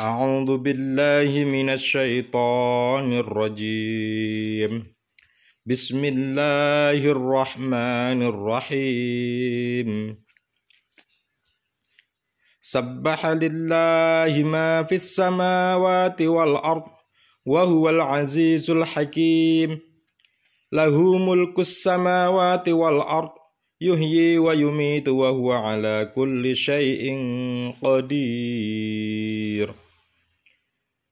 أعوذ بالله من الشيطان الرجيم. بسم الله الرحمن الرحيم. سبح لله ما في السماوات والأرض وهو العزيز الحكيم. له ملك السماوات والأرض يحيي ويميت وهو على كل شيء قدير.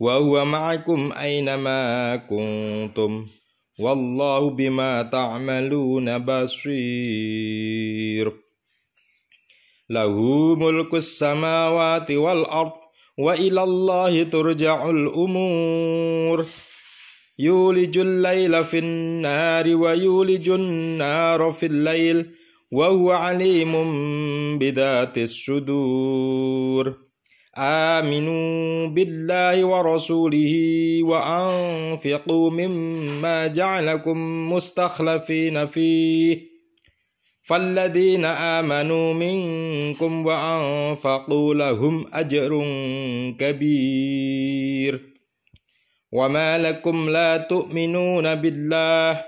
وهو معكم أينما كنتم والله بما تعملون بصير. له ملك السماوات والأرض وإلى الله ترجع الأمور. يولج الليل في النهار ويولج النار في الليل وهو عليم بذات الصدور. آمنوا بالله ورسوله وأنفقوا مما جعلكم مستخلفين فيه. فالذين آمنوا منكم وأنفقوا لهم أجر كبير. وما لكم لا تؤمنون بالله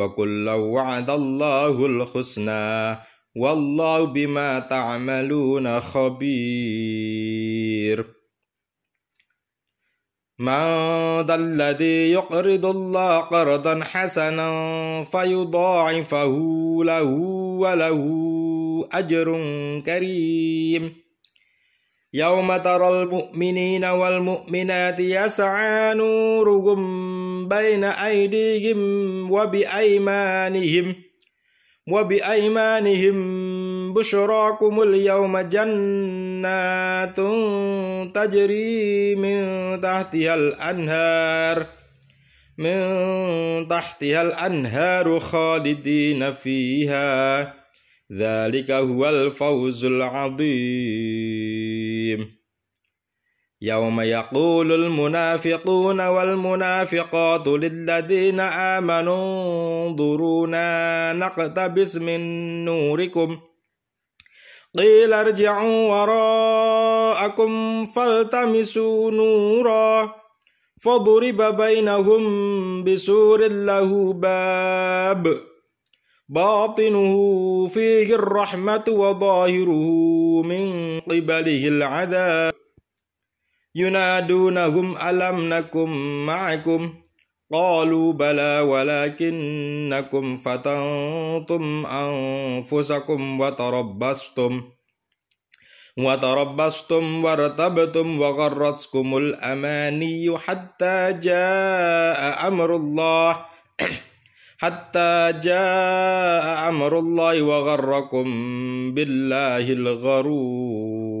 وكلا وعد الله الحسنى والله بما تعملون خبير. من ذا الذي يقرض الله قرضا حسنا فيضاعفه له وله أجر كريم. يوم ترى المؤمنين والمؤمنات يسعى نورهم بين أيديهم وبأيمانهم وبأيمانهم بشراكم اليوم جنات تجري من تحتها الأنهار من تحتها الأنهار خالدين فيها. ذلك هو الفوز العظيم. يوم يقول المنافقون والمنافقات للذين آمنوا انظرونا نقتبس من نوركم. قيل ارجعوا وراءكم فالتمسوا نورا. فضرب بينهم بسور له باب. باطنه فيه الرحمة وظاهره من قبله العذاب. ينادونهم ألم نكن معكم؟ قالوا بلى ولكنكم فتنتم أنفسكم وتربصتم وتربصتم وارتبتم وغرتكم الأماني حتى جاء أمر الله. حتى جاء أمر الله وغركم بالله الغرور.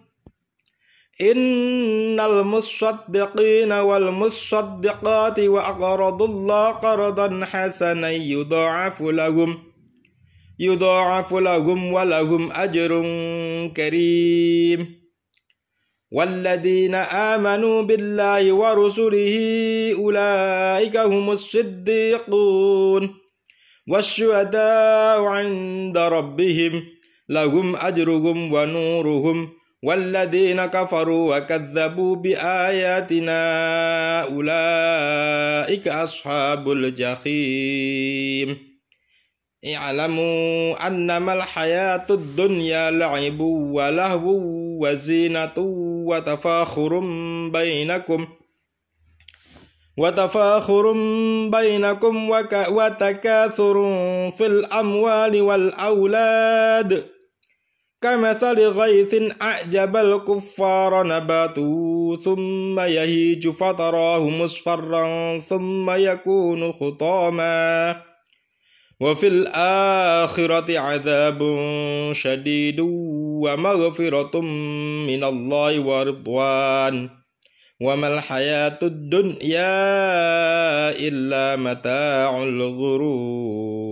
إن المصدقين والمصدقات وأقرضوا الله قرضا حسنا يضاعف لهم يضاعف لهم ولهم أجر كريم. والذين آمنوا بالله ورسله أولئك هم الصديقون. والشهداء عند ربهم لهم أجرهم ونورهم والذين كفروا وكذبوا بآياتنا أولئك أصحاب الجحيم. اعلموا أنما الحياة الدنيا لعب ولهو وزينة وتفاخر بينكم ۖ وتفاخر بينكم وتكاثر في الأموال والأولاد كمثل غيث أعجب الكفار نباته ثم يهيج فتراه مصفرا ثم يكون خطاما. وفي الآخرة عذاب شديد ومغفرة من الله ورضوان. وما الحياة الدنيا إلا متاع الغرور.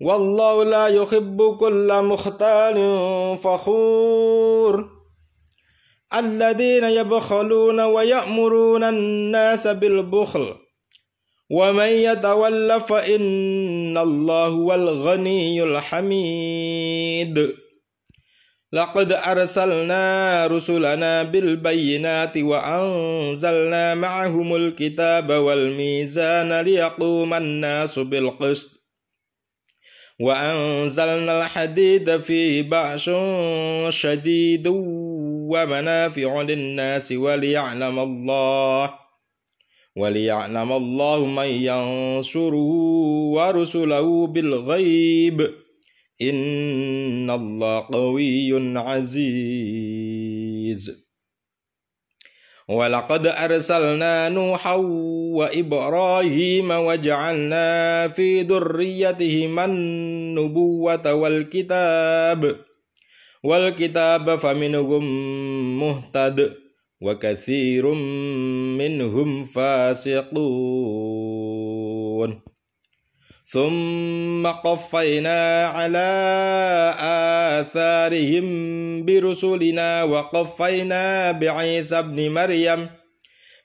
والله لا يحب كل مختال فخور. الذين يبخلون ويأمرون الناس بالبخل ومن يتول فإن الله هو الغني الحميد. لقد أرسلنا رسلنا بالبينات وأنزلنا معهم الكتاب والميزان ليقوم الناس بالقسط. وأنزلنا الحديد فيه بأس شديد ومنافع للناس وليعلم الله وليعلم الله من ينصره ورسله بالغيب. إن الله قوي عزيز. ولقد أرسلنا نوحا وإبراهيم وجعلنا في ذريتهما النبوة والكتاب والكتاب فمنهم مهتد وكثير منهم فاسقون. ثم قفينا على آثارهم برسلنا وقفينا بعيسى ابن مريم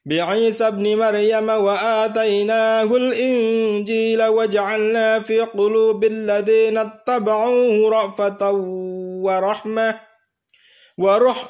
بعيسى ابن مريم وآتيناه الإنجيل وجعلنا في قلوب الذين اتبعوه رأفة ورحمة ورح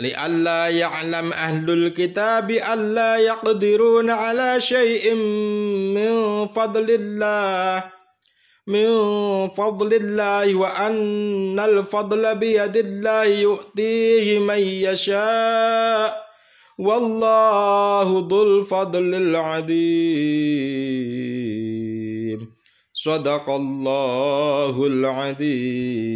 لئلا يعلم أهل الكتاب ألا يقدرون على شيء من فضل الله من فضل الله وأن الفضل بيد الله يؤتيه من يشاء والله ذو الفضل العظيم. صدق الله العظيم.